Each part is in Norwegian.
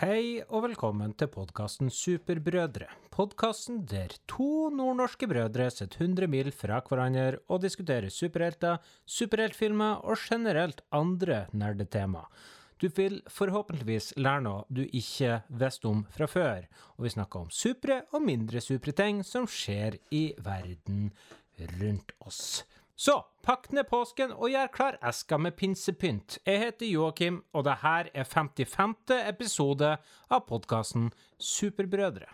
Hei og velkommen til podkasten Superbrødre. Podkasten der to nordnorske brødre sitter 100 mil fra hverandre og diskuterer superhelter, superheltfilmer og generelt andre nerdetema. Du vil forhåpentligvis lære noe du ikke visste om fra før, og vi snakker om supre og mindre supre ting som skjer i verden rundt oss. Så pakk ned påsken og gjør klar eska med pinsepynt. Jeg heter Joakim, og det her er 55. episode av podkasten Superbrødre.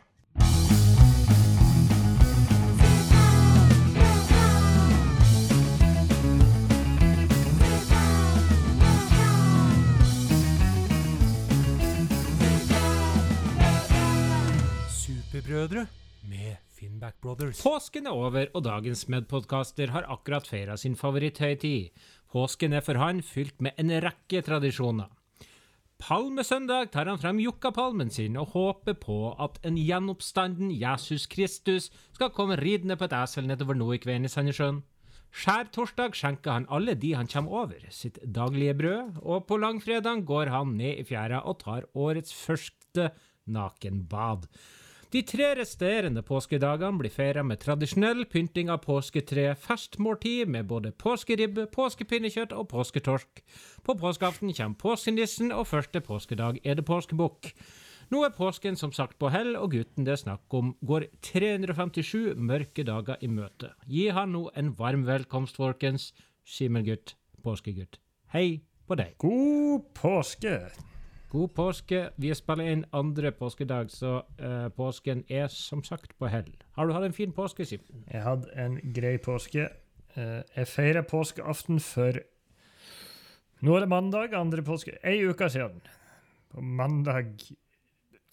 Superbrødre med Finnback Brothers. Påsken er over, og dagens medpodkaster har akkurat feira sin favoritthøytid. Påsken er for han fylt med en rekke tradisjoner. Palmesøndag tar han frem jukkapalmen sin og håper på at en gjenoppstanden Jesus Kristus skal komme ridende på et esel nedover Noikveien i Sandnessjøen. Skjærtorsdag skjenker han alle de han kommer over, sitt daglige brød, og på langfredag går han ned i fjæra og tar årets første nakenbad. De tre resterende påskedagene blir feira med tradisjonell pynting av påsketre, festmåltid med både påskeribbe, påskepinnekjøtt og påsketorsk. På påskeaften kommer påskenissen, og første påskedag er det påskebukk. Nå er påsken som sagt på hell, og gutten det er snakk om går 357 mørke dager i møte. Gi han nå en varm velkomst, folkens. Simen-gutt, påskegutt. Hei på deg. God påske! God påske. Vi spiller inn andre påskedag, så uh, påsken er som sagt på hell. Har du hatt en fin påske, Simen? Jeg hadde en grei påske. Uh, jeg feira påskeaften for Nå er det mandag, andre påske Ei uke siden. På mandag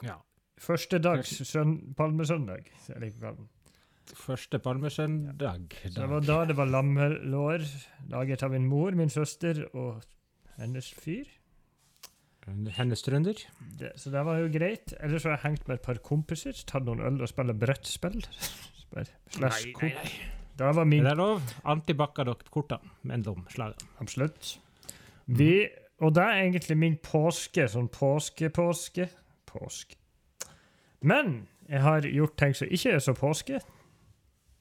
Ja. Første dags søn, palmesøndag, jeg liker å kalle den. Første palmesøndag. Så det var da det var lammelår, laget av min mor, min søster og hennes fyr. Hennes trønder. Det, så det var jo greit. Ellers har jeg hengt med et par kompiser, tatt noen øl og spilt brettspill. Nei, nei, nei. Det var min Er lov. lov? Antibakka dere kortene mellom slagene. Absolutt. Vi, og det er egentlig min påske. Sånn påske-påske. Påske. Men jeg har gjort ting som ikke er så påske.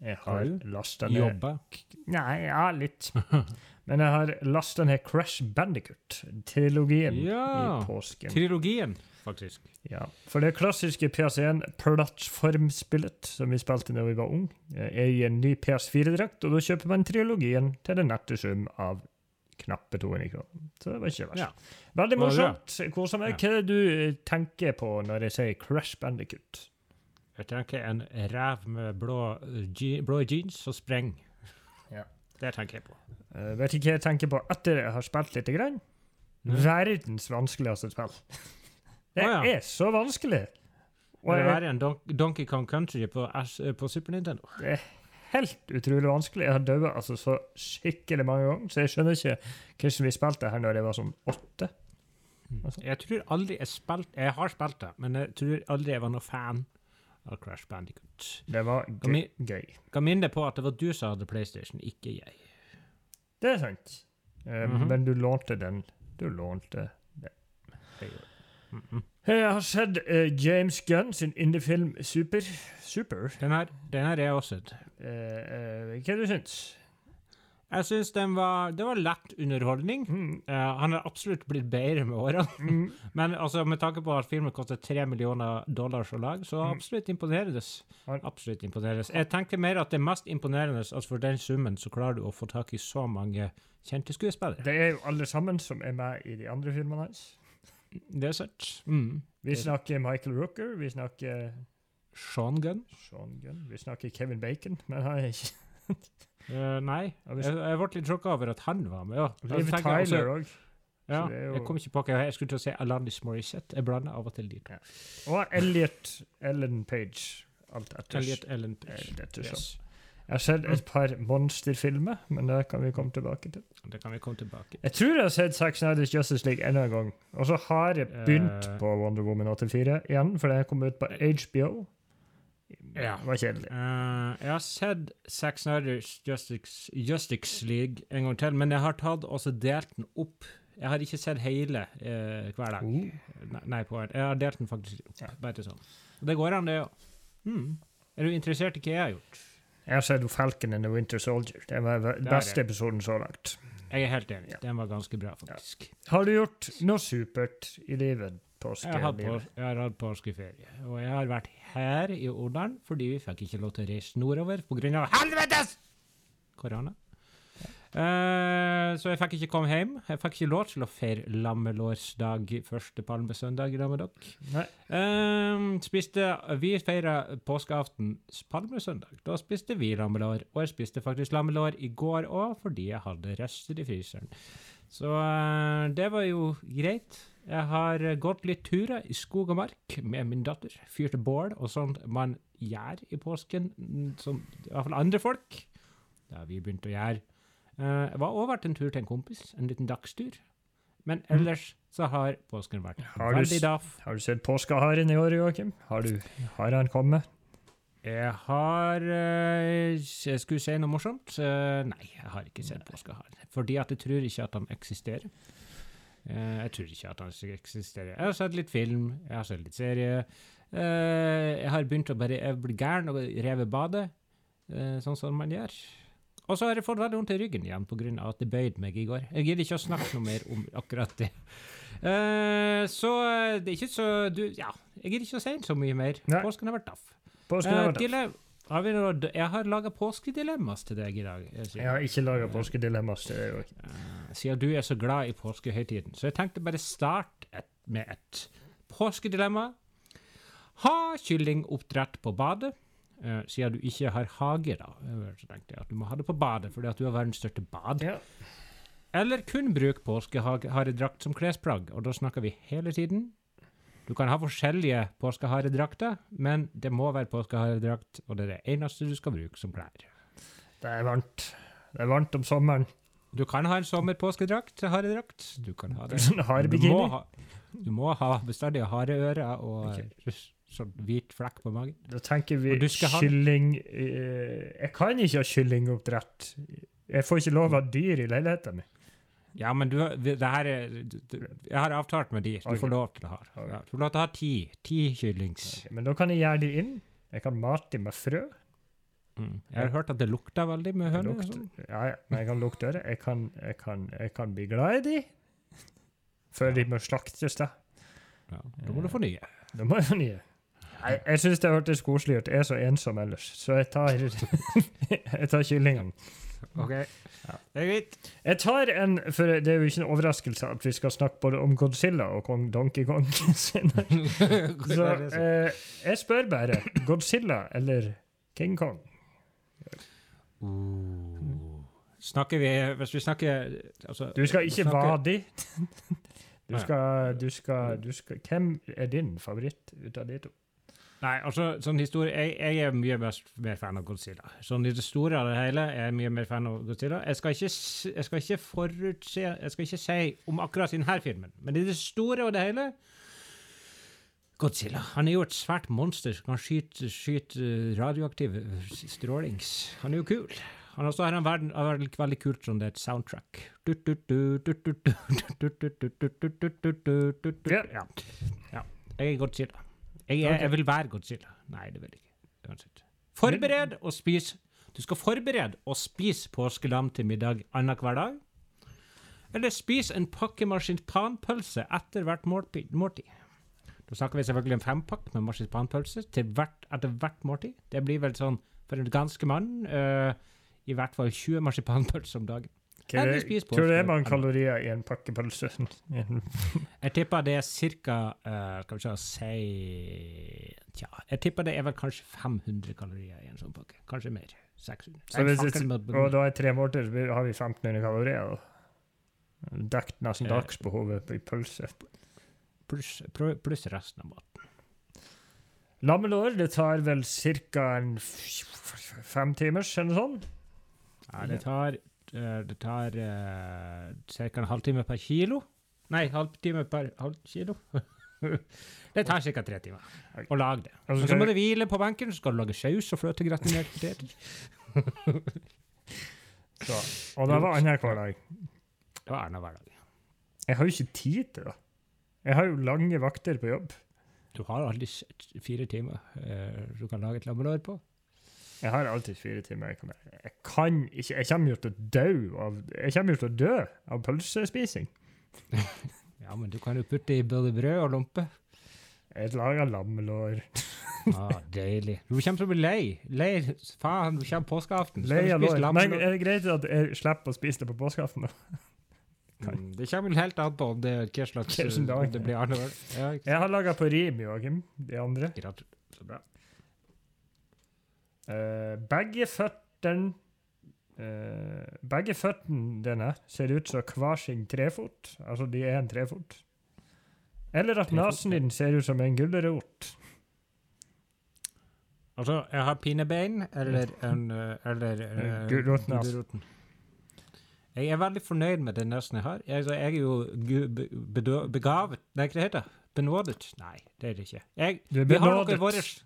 Jeg har Har lasta ned Jobba. Nei, ja, litt. Men jeg har lasta ned Crash Bandicut-trilogien Ja. i påsken. Trilogien, faktisk. Ja, For det klassiske PS1-plattformspillet som vi spilte da vi var unge, er i en ny PS4-drakt, og da kjøper man trilogien til den nette sum av knappe 200 kroner. Så det var ikke verst. Ja. Veldig morsomt. Kosa meg. Hva er det du eh, tenker på når jeg sier Crash Bandicut? Jeg tenker en ræv med blå, je blå jeans og spreng. Ja. Det tenker jeg på. Uh, vet ikke hva jeg tenker på etter jeg har spilt lite grann? Verdens vanskeligste spill. Det oh, ja. er så vanskelig! Og det er en Don Donkey Kong Country på, S på Super Nintendo? det er helt utrolig vanskelig. Jeg har dødd altså så skikkelig mange ganger, så jeg skjønner ikke hvordan vi spilte her når jeg var sånn åtte. Altså. Jeg tror aldri jeg spilte Jeg har spilt det, men jeg tror aldri jeg var noe fan av Crash Bandicoot. Det var gøy. Kan minne deg på at det var du som hadde PlayStation, ikke jeg. Det er sant. Um, mm -hmm. Men du lånte den. Du lånte den. gjorde jeg. Mhm. Jeg har sett uh, James Gunn sin indiefilm Super. Super. Den her, den her er jeg også sett. Uh, uh, hva du syns Jeg syns den var Det var lett underholdning. mm. Uh, han har absolutt blitt bedre med årene. mm. Men altså, med tanke på at filmen koster tre millioner dollars å lage, så Mm. absolutt imponerende. Absolutt imponerende. Jeg tenker mer at det er mest imponerende at for den summen så klarer du å få tak i så mange kjente skuespillere. Det er jo alle sammen som er med i de andre filmene hans. Det er sant. Mm. Vi snakker Michael Rooker, vi snakker Sean Gunn? Sean Gunn, vi snakker Kevin Bacon, men han er ikke Eh, nei. Jeg, jeg ble litt sjokka over at han var med. Ja. Liv også- Tyler òg. Ja, jo- Jeg kom ikke på hva jeg skulle til å si Alanis Morissette. Jeg blander av og til de to. Og Elliot Ellen Page. Alt etter. Elliot Ellen Page. Yes. Jeg har sett et par monsterfilmer, men det kan vi komme tilbake til. Det kan vi komme tilbake Jeg tror jeg har sett Zack Snyders Justice League enda en gang. Og så har jeg begynt uh... på Wonder Woman 84 igjen, for det kom ut på HBO. Ja. Det var kjedelig. Uh, jeg har sett Zack Snyders Justice, Justice League en gang til, men jeg har tatt også delt den opp Jeg har ikke sett hele uh, hver dag. Uh. Nei, nei, på, jeg har delt den faktisk opp. Ja. Bare sånn. Og det går an, det òg. Mm. Er du interessert i hva jeg har gjort? Jeg har sett Falcon and the Winter Soldier. Det var den beste det. episoden så langt. Jeg er helt enig. Ja. Den var ganske bra, faktisk. Har du gjort noe supert i livet? Påske? Jeg har, hatt jeg har hatt påskeferie, og jeg har vært her i Odalen fordi vi fikk ikke lov til å reise nordover pga. helvetes korona. Uh, så jeg fikk ikke komme hjem. Jeg fikk ikke lov til å feire lammelårsdag første palmesøndag sammen med dere. Eh, spiste, vi feira påskeaften palmesøndag. Da spiste vi lammelår, og jeg spiste faktisk lammelår i går òg fordi jeg hadde rester i fryseren. Så uh, det var jo greit. Jeg har gått litt turer i skog og mark med min datter. Fyrte bål og sånt man gjør i påsken, mm, som i hvert fall andre folk. Det har vi begynt å gjøre. Eh, Jeg var også vært en tur til en kompis, en liten dagstur. Men ellers så har påsken vært Har veldig daff. Har du sett påskeharen i år, Joakim? Har, du, har han kommet? Jeg har eh, Jeg skulle si noe morsomt. Eh, Nei, jeg har ikke sett påskeharen. Fordi at jeg tror ikke at han eksisterer. Eh, Jeg tror ikke at han eksisterer. Jeg har sett litt film, jeg har sett litt serie. Eh, Jeg har begynt å bare bli gæren og reve badet, eh, sånn som man gjør. Og så har jeg fått veldig vondt i ryggen igjen pga. at det bøyde meg i går. Jeg gidder ikke å snakke noe mer om akkurat det. Så det er ikke så du, Ja, jeg gidder ikke å si så mye mer. Nei. Påsken har vært daff. Påsken har vært der. Jeg har laga påskedilemmas til deg i dag. jeg. Jeg har ikke laga påskedilemmas til deg, òg. Eh, siden du er så glad i påskehøytiden. Så jeg tenkte bare starte et, med et påskedilemma. Ha kyllingoppdrett på badet. Eh, siden du ikke har hage, da, så tenkte jeg at du må ha det på badet, fordi at du har verdens største bad. Ja. Eller kun bruk påskeharedrakt som klesplagg, og da snakker vi hele tiden. Du kan ha forskjellige påskeharedrakter, men det må være påskeharedrakt, og det er det eneste du skal bruke som klær. Det er varmt. Det er varmt om sommeren. Du kan ha en sommerpåskedrakt, haredrakt. Du kan ha det. Sånn Du må ha, du må ha bestandig hareører og okay. sånn hvit flekk på magen. Da tenker vi kylling ha eh, Jeg kan ikke ha kyllingoppdrett. Jeg får ikke lov av dyr i leiligheten min. Ja, men du, det her er Jeg har avtalt med de. Du okay. får lov til å ha. okay. Du får lov til å ha ti. Ti kyllings. Men da kan jeg gjøre de inn. Jeg kan mate de med frø. Mm. Jeg har hørt at det lukter veldig med høner. sånn. Ja, ja, men jeg kan lukte det. Jeg kan, jeg kan, jeg kan bli glad i de. Før de må slaktes, da. Ja, da må du få nye. Da må jeg få nye. Jeg, jeg syns det hørtes koselig ut. Jeg er så ensom ellers, så jeg tar Jeg tar kyllingene. OK. Ja. Det er greit. Jeg tar en For det er jo ikke en overraskelse at vi skal snakke både om Godzilla og kong Donkey Kong senere. Så eh, jeg spør bare Godzilla eller King Kong? Uh. Snakker vi Hvis vi snakker altså, Du skal ikke være dit. Du skal, du skal, du skal Hvem er din favoritt ut av de to? Nei, altså, sånn historie Jeg, jeg er mye mest, mer fan av Godzilla. Sånn i det store av det hele er jeg mye mer fan av Godzilla. Jeg skal ikke, jeg skal ikke forutse Jeg skal ikke si om akkurat denne filmen, men i det store og det hele Godzilla. Han er jo et svært monster som kan skyte, skyte radioaktiv strålings. Han er jo kul. Han også har en verden, veldig, veldig kult sånn det er et soundtrack. Ja. ja. Jeg er Godzilla. Jeg, jeg, jeg vil være Godzilla. Nei, det vil jeg ikke. Uansett. Forbered og spis Du skal forberede og spise påskelam til middag annenhver dag. Eller spis en pakke marsipanpølse etter hvert måltid. Da snakker vi selvfølgelig en fempakk med marsipanpølse til hvert, etter hvert måltid. Det blir vel sånn for en ganske mann uh, i hvert fall 20 marsipanpølser om dagen. Hva er, det er mange kalorier i en pakke pølse? Jeg tipper det er cirka uh, Skal vi se si Tja, jeg tipper det er vel kanskje 500 kalorier i en sånn pakke. Kanskje mer. 600. Så hvis det, og da er tre måltider, så har vi 1500 kalorier. og Dekt nesten Eh. dagsbehovet i pølse. pluss pluss resten av maten. Lammelår det tar vel ca. fem timers, eller noe sånt? Ja, det tar, eh, det tar uh, ca. en halvtime per kilo. Nei, halvtime per halv kilo. det tar ca. tre timer å lage det. Og så må det hvile på benken, så skal du lage saus og fløtegratinerte poteter. Så. Og det var annenhver dag. Det var annenhver dag. Jeg har jo ikke tid til det. Jeg har jo lange vakter på jobb. Du har aldri fire timer uh, du kan lage et lammelår på. Jeg har alltid fire timer. Jeg kan, jeg kan ikke Jeg kommer jo til å dø av Jeg kommer jo til å dø av pølsespising. Ja, men du kan jo putte i både brød og lompe. Jeg lager lammelår. Ah, deilig. Du kommer til å bli lei. Lei, faen, du kommer påskeaften. Lei av lår. Men er det greit at jeg slipper å spise det på påskeaften? Mm, Det kommer helt an på om det er hva slags det blir. Ja, Jeg har laga på rim, Joakim. De andre. sant? Så bra. Eh, begge føttene uh, Begge føttene dine ser ut som hver sin trefot. Altså, de er en trefot. Eller at nesen din ser ut som en gulrot. Altså, jeg har pinebein eller en eh, Eller uh, Gulrotnes. Jeg er veldig fornøyd med den nesen jeg har. Jeg, altså, jeg er jo gu- be, bedå- begavet Nei, hva det heter Benådet? Nei, det er det ikke. Jeg, Du er benådet.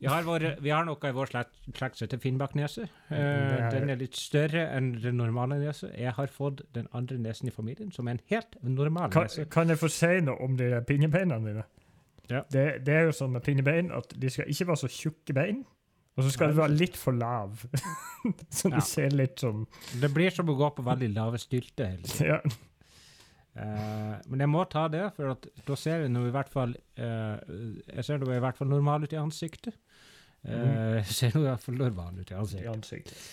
Vi har, vår, vi har noe i vår slekt slekt som heter Finnbakknese. Eh, den er litt større enn den normale nese. Jeg har fått den andre nesen i familien, som er en helt normal Kan, nese. kan jeg få si noe om de pinnebeina dine? Ja. Det, det er jo sånn med pinnebein at de skal ikke være så tjukke bein. Og så skal de være litt for lav. så Ja. de ser litt sånn Det blir som å gå på veldig lave stylter ja. Uh, men jeg må ta det, for da ser jeg nå i hvert fall uh, Jeg ser nå i hvert fall normal ut i ansiktet. Eh. Jeg ser nå i hvert fall ut i i ansiktet. ansiktet.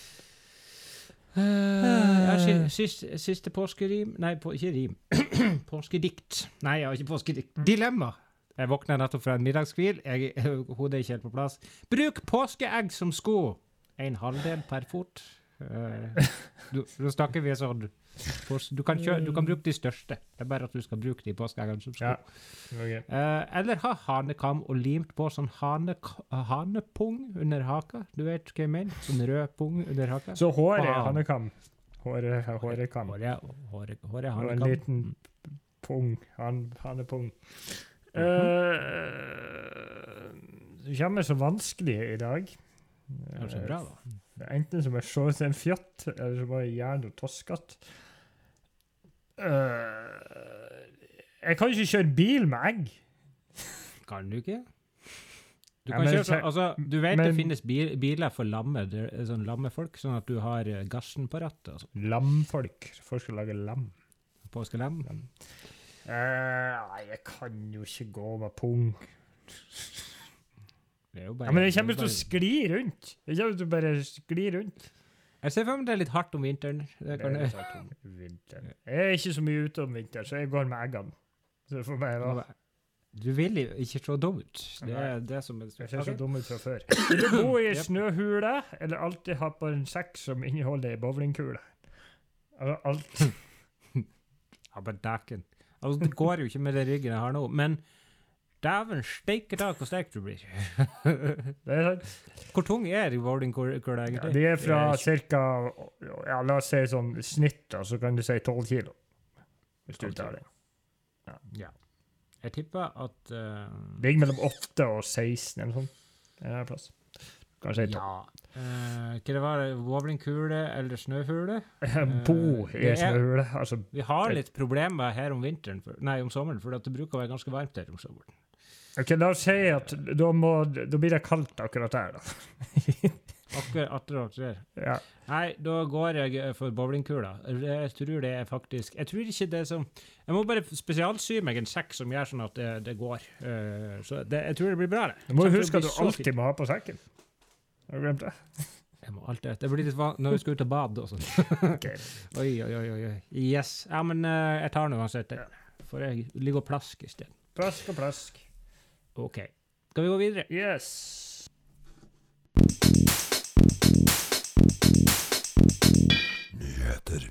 Eh, ja, siste, siste påskerim Nei, på, ikke rim. påskedikt. Nei, ja, ikke påskedikt. Dilemma. Jeg våkna nettopp fra en middagshvil. Hodet er ikke helt på plass. Bruk påskeegg som sko! En halvdel per fot. Eh, du, da snakker vi sånn du kan, kjø, du kan bruke de største. Det er bare at du skal bruke de påskeeggene som sko. Ja. okay. uh, eller ha hanekam og limt på sånn hane, hanepung under haka. Du vet hva jeg mener? Sånn rød pung under haka. Så håret er hanekam. Håret er hårekam. Håret, håret, Og en liten pung. Han, hanepung. Mhm. Uh, det kommer så vanskelig i dag. Det er så bra, da. Enten som jeg så ut en fjott, eller som bare jern og toskete. Uh, jeg kan ikke kjøre bil med egg. Kan du ikke? Du, Ja, men kjøre, altså, du vet det finnes bil, biler for lamme, sånn lammefolk, sånn at du har eh, gassen på rattet. Altså. Lamfolk. Folk skal lage lam. Påskelam. Eh, Nei, jeg kan jo ikke gå med pung. Det er jo bare, Ja, men det er kommer jo til å skli rundt. Det kommer til å bare skli rundt. Jeg ser for meg det er litt hardt om vinteren. Det kan er jeg. litt hardt om vinteren. Jeg er ikke så mye ute om vinteren, så jeg går med eggene. Så for meg da, Du vil jo ikke se dum ut. Det er det som er jeg ser så dum ut fra før. Vil du bo i ei snøhule, eller alltid ha på en sekk som inneholder ei bowlingkule? Altså alt. Ja, bare dæken. Altså, det går jo ikke med den ryggen jeg har nå, men dæven steike ta hvor sterk du blir. Det er sant. Hvor tung er de bowlingkula Ja, egentlig? de er fra ca. Ja, la oss si sånn snitt, da, så kan du si 12 kilo. Hvis du tar det. Ja. Jeg tipper at uh, Ligger mellom 8 og 16 eller noe sånt. En eller annen plass. Kanskje 12. Ja. Uh, hva det var det? Bowlingkule eller snøhule? Bo i det er- snøhule. Altså, Vi har litt problemer her om vinteren, for, nei, om sommeren, for det bruker å være ganske varmt her om sommeren. Ok, La oss si at da, må, da blir det kaldt akkurat der, da. Akkurat der. Ja. Nei, da går jeg eh, for bowlingkula. Jeg tror det er faktisk Jeg tror ikke det som Jeg må bare spesialsy meg en sekk som gjør sånn at det, det går. Uh, så det, jeg tror det blir bra, det. Du må jo huske at du alltid må ha på sekken. Har du glemt det? Jeg må alltid Det blir litt vanlig når vi skal ut og bade og sånn. Oi, oi, oi, oi. Yes. Ja, men uh, jeg tar den uansett. For jeg ligger og plasker i stedet. Plask og plask. OK. Skal vi gå videre? Yes.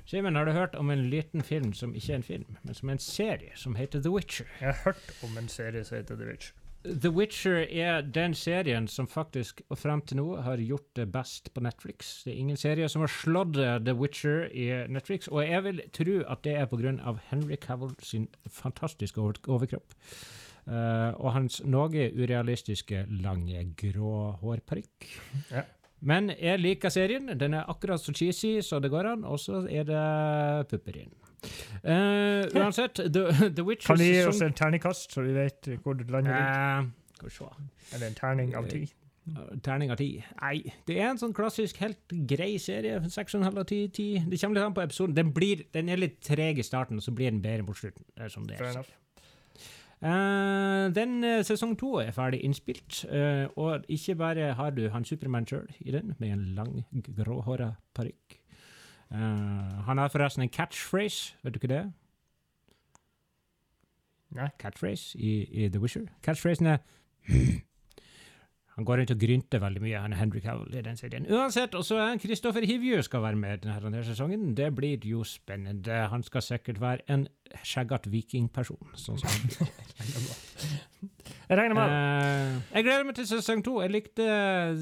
Simen, har du hørt om en liten film som ikke er en film, men som er en serie, som heter The Witcher? Jeg har hørt om en serie som heter The Witcher. The Witcher er den serien som faktisk, og frem til nå, har gjort det best på Netflix. Det er ingen serie som har slått The Witcher i Netflix, og jeg vil tro at det er pga. Henry Cavill sin fantastiske overkropp. Eh, og hans noe urealistiske, lange, grå hårparykk. Ja. Men jeg liker serien. Den er akkurat så cheesy så det går an, og så er det pupper inn. Uh, uansett, The, The Witcher Kan du gi oss en terningkast, så vi vet hvor du lander? Uh, er Skal vi se. Eller en terning av ti? Uh, Terning av ti. Nei, det er en sånn klassisk, helt grei serie. Seks og en halv av ti. ti. Det kommer litt an på episoden. Den, blir, den er litt treg i starten, og så blir den bedre mot slutten. Det som det er. Eh, den uh, sesong to er ferdig innspilt, uh, og ikke bare har du han Supermann sjøl i den, med en lang, gråhåra parykk. Han har forresten en catchphrase, vet du ikke det? Nei. Catchphrase i, i The Wisher. Catchphrasen er Han går rundt og grynter veldig mye, han er Henry Cavill i den serien. Uansett, og så er Kristoffer Hivju skal være med denne, denne sesongen. Det blir jo spennende. Han skal sikkert være en skjeggete vikingperson. Sånn som han Jeg regner med. Eh, jeg gleder meg til sesong to. Jeg likte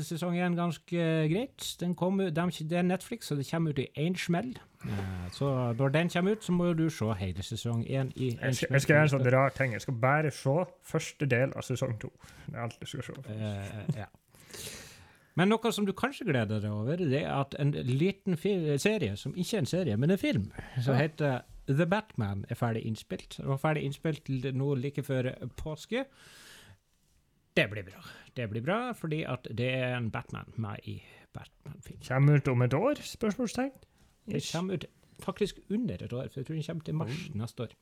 sesong én ganske greit. Den kom, det er Netflix, så det kommer ut i én smell. Eh, så når den kommer ut, så må du se hele sesong én Jeg skal, jeg skal gjøre en sånn rar ting. Jeg skal bare se første del av sesong to. Det er alt jeg skal se. Uh, ja. Men noe som du kanskje gleder deg over, det er at en liten serie, som ikke er en serie, men en film, som heter The Batman, er ferdig innspilt. Den var ferdig innspilt nå like før påske. Det blir bra. Det blir bra, fordi at det er en Batman med i Batman-film. Kommer ut om et år? Spørsmålstegn? Det kommer ut faktisk under et år, for jeg tror den kommer til mars neste år.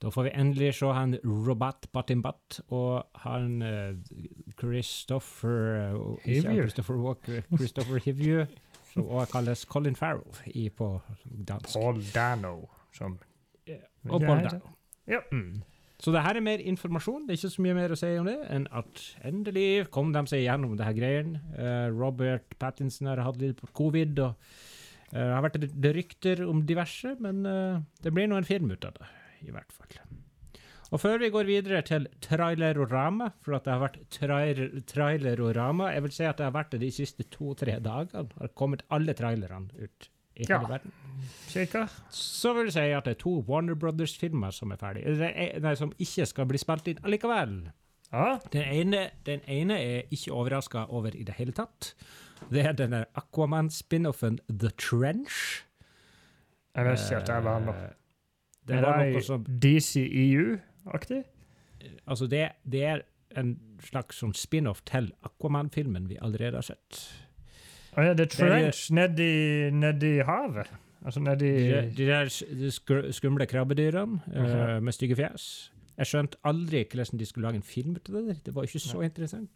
Da får vi endelig se han Robert Batimbat og han uh, Christopher uh. Christopher Walker, Christopher Hivju, som også kalles Colin Farrell i, på dansk. Paul Dano, som Og Paul. Dano. Ja. Mm. Så det her er mer informasjon. Det er ikke så mye mer å si om det enn at endelig kom de seg gjennom det her greien. Uh, Robert Pattinson har hatt litt covid, og eh, det har vært rykter om diverse, men eh, det blir nå en film ut av det, i hvert fall. Og før vi går videre til trailerorama, for at det har vært trailer, trailerorama Jeg vil si at det har vært det de siste to-tre dagene. Det har kommet alle trailerne ut i Ja. hele verden. cirka. Så vil jeg si at det er to Warner Brothers-filmer som er ferdige. Eh, Nei, som ikke skal bli spilt inn allikevel. Ja, Den ene, den ene er ikke overraska over i det hele tatt. Det er denne Aquaman-spin-offen The Trench. jeg vet ikke at det er. noe. er, Det var noe som DCEU-aktig? Altså, det, det er en slags sånn spin-off til Aquaman-filmen vi allerede har sett. Å ja, det er Det er- trench nedi, nedi havet? Altså nedi De, de der de skumle krabbedyrene uh -huh. med stygge fjes. Jeg skjønte aldri hvordan de skulle lage en film ut av det. der. Det var ikke så interessant.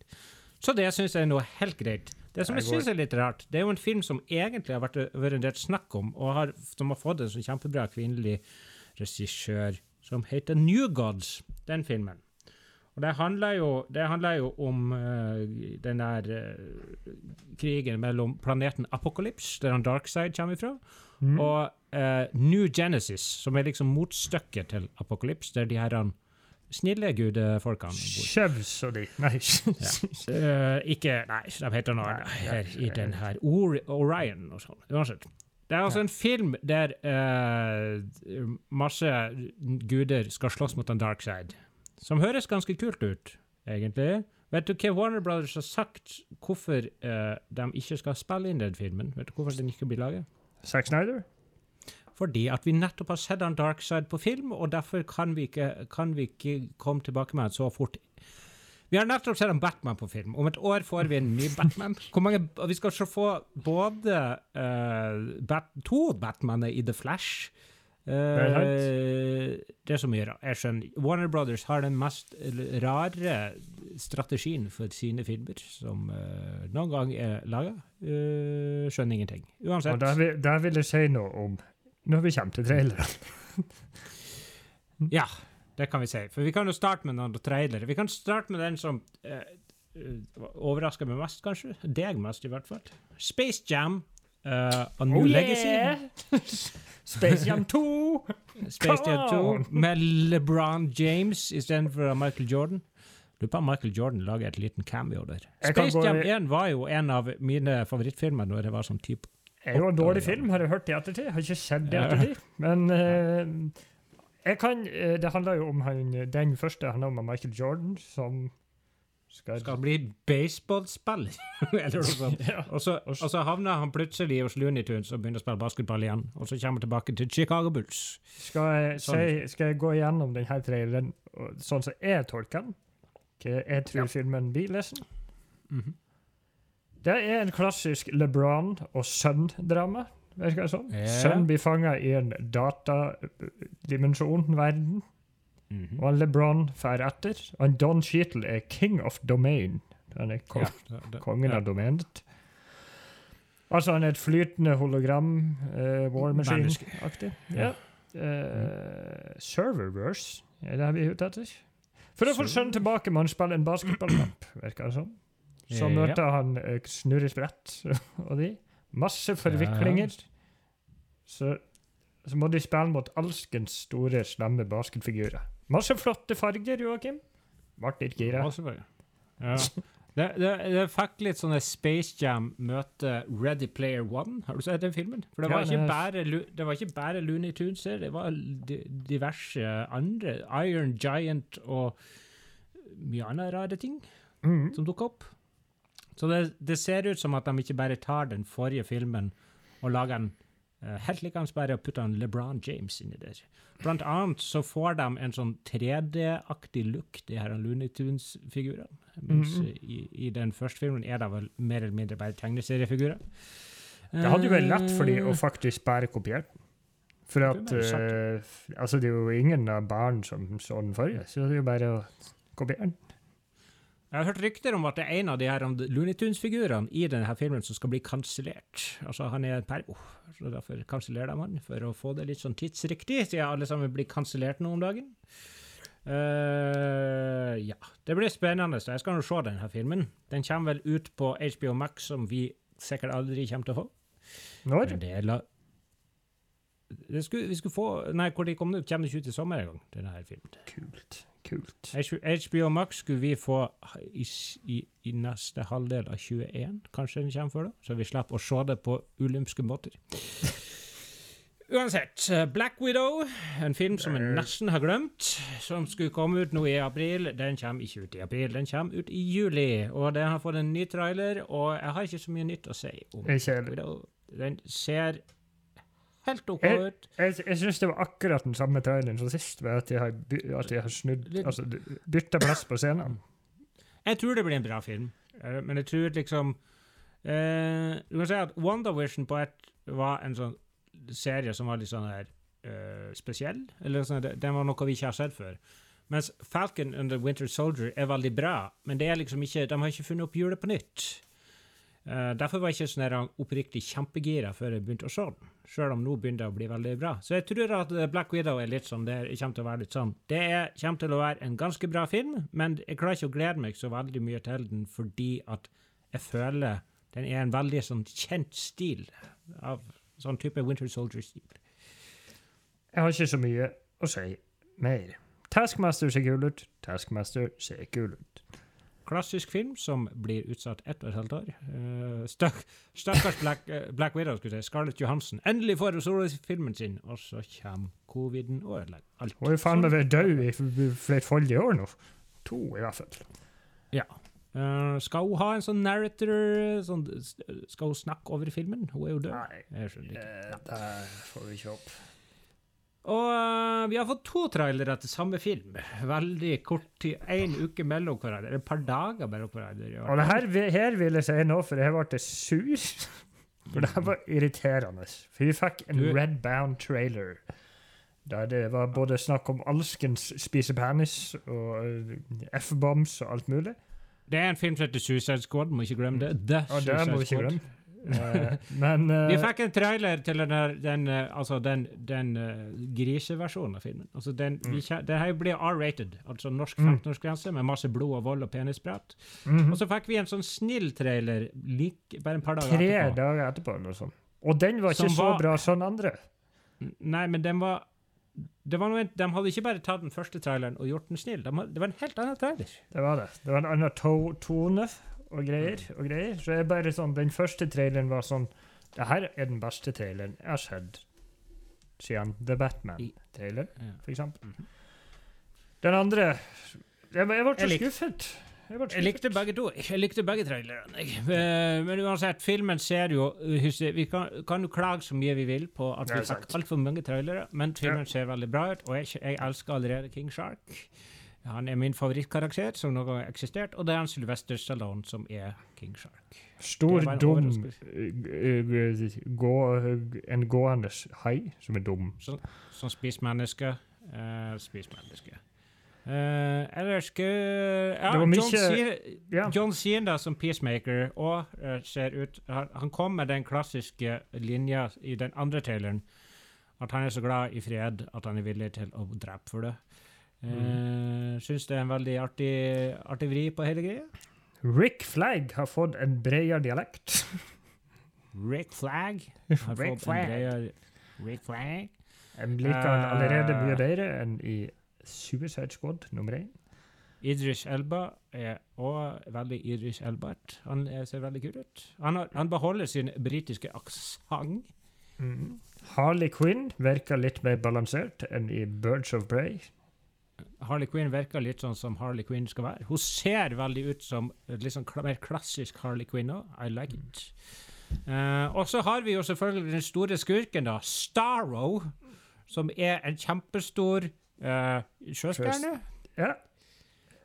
Så det syns jeg er noe helt greit. Det som jeg Jeg syns er litt rart, det er jo en film som egentlig har vært, vært en del snakk om, og har, som har fått en sånn kjempebra kvinnelig regissør, som heter New Gods, den filmen. Og det handler jo, det handler jo om uh, den der uh, krigen mellom planeten Apocalypse, der han Darkside kommer ifra, Mm. og uh, New Genesis, som er liksom motstykket til Apocalypse, der de her han, snille gudfolkene bor. Chevs og de Nei. Eh, ikke Nei, de heter noe annet her i den her. Or Orion og sånn. Uansett. Det er altså en film der uh, masse guder skal slåss mot en dark side. Som høres ganske kult ut, egentlig. Vet du hva Warner Brothers har sagt hvorfor uh, de ikke skal spille inn den filmen? Vet du hvorfor den ikke blir laget? Zack Snyder? Fordi at vi nettopp har sett han Darkside på film, og derfor kan vi ikke, kan vi ikke komme tilbake med han så fort. Vi har nettopp sett en Batman på film. Om et år får vi en ny Batman. Hvor mange, vi skal så få både uh, bat, to Batmaner i The Flash. Uh, det er så mye rart. Jeg skjønner. Warner Brothers har den mest rare strategien for sine filmer som uh, noen gang er laga. skjønner ingenting. Uansett. Og der vil, der vil jeg si noe om når vi kommer til traileren. Ja, det kan vi si. For vi kan jo starte med noen trailere. Vi kan starte med den som uh, overrasker meg mest, kanskje. Deg mest, i hvert fall. Space Jam. Uh, og New Oh, Legacy. yeah! Space Jam 2! Space Jam 2 on! med LeBron James istedenfor Michael Jordan. Lurer på om Michael Jordan lager et liten cameo der. Space Jam 1 var jo en av mine favorittfilmer når jeg var sånn type er jo en dårlig film, har jeg hørt i ettertid. Har ikke sett det i ettertid. Men uh, jeg kan uh, Det handler jo om han, den første handler om Michael Jordan, som Skal, skal bli baseballspiller, eller noe sånt. ja. Og så, og så havner han plutselig hos Looney Tunes og begynner å spille basketball igjen. Og så kommer han tilbake til Chicago Bulls. Skal, jeg, Sånn. si, skal jeg gå igjennom denne traileren sånn som jeg tolker den? Hva jeg tror Ja. filmen blir lesen? Mhm. Det er en klassisk LeBron og sønn-drama. Virker det sånn? Yeah. Sønn blir fanga i en datadimensjon-verden, Mhm. og LeBron fer etter. Og Don Cheadle er king of domain. Han er kong, Ja, det- det- kongen ja. av domenet. Altså, han er et flytende hologram, uh, War Machine-aktig. Ja. Uh, Serververse, er det vi er ute etter? For å få sønnen tilbake må han spille en basketballkamp, virker det som. Så Ja. møter han uh, Snurre Sprett og de. Masse forviklinger. Så, så må de spille mot alskens store, slemme basketfigurer. Masse flotte farger, Joakim. Ble litt gira. Ja. Ja. Det, det, det fikk litt sånne Space Jam møte Ready Player One. Har du sett den filmen? For det var, Ja, det bare, det var ikke bare Looney Tunes her, det var diverse andre. Iron Giant og mye andre rare ting Mm. som dukka opp. Så det, det ser ut som at de ikke bare tar den forrige filmen og lager den uh, helt likeens bare og putter en LeBron James inni der. Blant annet så får de en sånn 3D-aktig look, de her Looney Tunes-figurene. Mens mm -hmm. i, i den første filmen er det vel mer eller mindre bare tegneseriefigurer. Det hadde jo vært lett for de å Eh, faktisk bare kopiere den. For at eh, f- Altså, det er jo ingen av barn som så den forrige, så det er jo bare å kopiere den. Jeg har hørt rykter om at det er en av de her Looney Tunes-figurene i denne filmen som skal bli kansellert. Altså, han er en pervo, så derfor kansellerer de han, for å få det litt sånn tidsriktig, siden alle sammen blir kansellert nå om dagen. Uh, ja, det blir spennende. så Jeg skal nå se denne filmen. Den kommer vel ut på HBO Max, som vi sikkert aldri kommer til å få. Når? Det la... Skulle, vi skulle få Nei, hvor de kommer ut, kommer ikke ut i sommer en gang, denne her filmen. Kult. Kult. HBO Max skulle vi få i, i, i neste halvdel av 21, kanskje den kommer før da, så vi slipper å se det på ulymske måter. Uansett, Black Widow, en film som jeg nesten har glemt, som skulle komme ut nå i april, den kommer ikke ut i april, den kommer ut i juli, og den har fått en ny trailer, og jeg har ikke så mye nytt å si om Black. Widow. Den ser helt ok Jeg- ut. Jeg, jeg syns det var akkurat den samme traileren som sist, ved at de har, at de har snudd Altså bytta plass på scenen. Jeg tror det blir en bra film, eh, men jeg tror liksom eh, Du kan si at WandaVision på ett var en sånn serie som var litt sånn her eh, spesiell. Eller sånn, den var noe vi ikke har sett før. Mens Falcon and the Winter Soldier er veldig bra, men det er liksom ikke, de har ikke funnet opp hjulet på nytt. Eh, derfor var jeg ikke sånn oppriktig kjempegira før jeg begynte å se den, selv om nå begynner det å bli veldig bra. Så jeg tror at eh, Black Widow er litt sånn, det kommer til å være litt sånn. Det er, kommer til å være en ganske bra film, men jeg klarer ikke å glede meg så veldig mye til den, fordi at jeg føler den er en veldig sånn kjent stil av sånn type Winter Soldier-stil. Jeg har ikke så mye å si mer. Taskmaster ser kul ut. Taskmaster ser kul ut. Klassisk film som blir utsatt ett og et halvt år. Uh, stakk, stakkars Black, uh, Black Widow, skulle jeg si. Scarlett Johansen. Endelig får hun solofilmen sin, og så kommer coviden og ødelegger alt. Hun er faen meg død i flerfoldige år nå. To, i hvert fall. Eh, skal hun ha en sånn narrator sånn, Skal hun snakke over filmen? Hun er jo død. Nei, det får vi ikke opp. Og uh, vi har fått to trailere til samme film. Veldig kort tid. Én uke mellom hverandre. Et par dager mellom hverandre. Og det her, her vil jeg si nå, for jeg ble sur. For det her var irriterende. For vi fikk en Du- Redbound trailer. Der det var både snakk om alskens spisepenis og eh, F-bombs og alt mulig. Det er en film som heter Suicide Squad, må ikke glemme det. The ikke Suicide Squad. Eh, Men eh, Vi fikk en trailer til den, den, eh, altså den, den griseversjonen av filmen. Altså den, vi, den her blir R-rated, altså norsk Mm. 15-årsgrense, med masse blod og vold og penisprat. mhm. Og så fikk vi en sånn snill trailer like, bare en par dager tre etterpå. dager etterpå. Eller sånn. Og den var ikke Som så var- bra som den andre. Nei, men den var det var noe, De hadde ikke bare tatt den første traileren og gjort den snill. De hadde, det var en helt annen trailer. Det var det. Det var en annen to tone og greier. og greier. Så jeg bare sånn, Den første traileren var sånn Det her er den beste traileren jeg har sett siden The Batman-trailer, for eksempel. Mhm. Den andre Jeg, jeg ble så skuffet. Jeg, Jeg likte begge to. Jeg likte begge trailerne. Eh, Men uansett, filmen ser jo husk, Vi kan, kan jo klage så mye vi vil på at vi har altfor mange trailere, men filmen ser veldig bra ut, og jeg, jeg elsker allerede King Shark. Han er min favorittkarakter som noen gang har eksistert, og det er han Sylvester Stallone som er King Shark. Stor, dum eh, eh, gå, En gående hai som er dum. Som spiser mennesker. Uh, spiser mennesker. Uh, ellers uh, ja, John, Cena, Ja. John Cena som peacemaker og uh, ser ut han, han kom med den klassiske linja i den andre traileren. At han er så glad i fred at han er villig til å drepe for det. Mm. Syns det er en veldig artig, artig vri på hele greia. Rick Flagg har fått en bredere dialekt. Rick Flagg har Rick fått en bredere Rick Flagg. Jeg liker han allerede mye Eh. bedre enn i Suicide Squad nummer én. Idris Elba er òg veldig Idris Elbert. Han er, ser veldig kul ut. Han, har, han beholder sin britiske aksent. Mm. Harley Quinn virker litt mer balansert enn i Birds of Prey. Harley Quinn virker litt sånn som Harley Quinn skal være. Hun ser veldig ut som litt sånn mer klassisk Harley Quinn òg. I like it. Uh, og så har vi jo selvfølgelig den store skurken, da. Starro. Som er en kjempestor uh, sjøstjerne. Ja.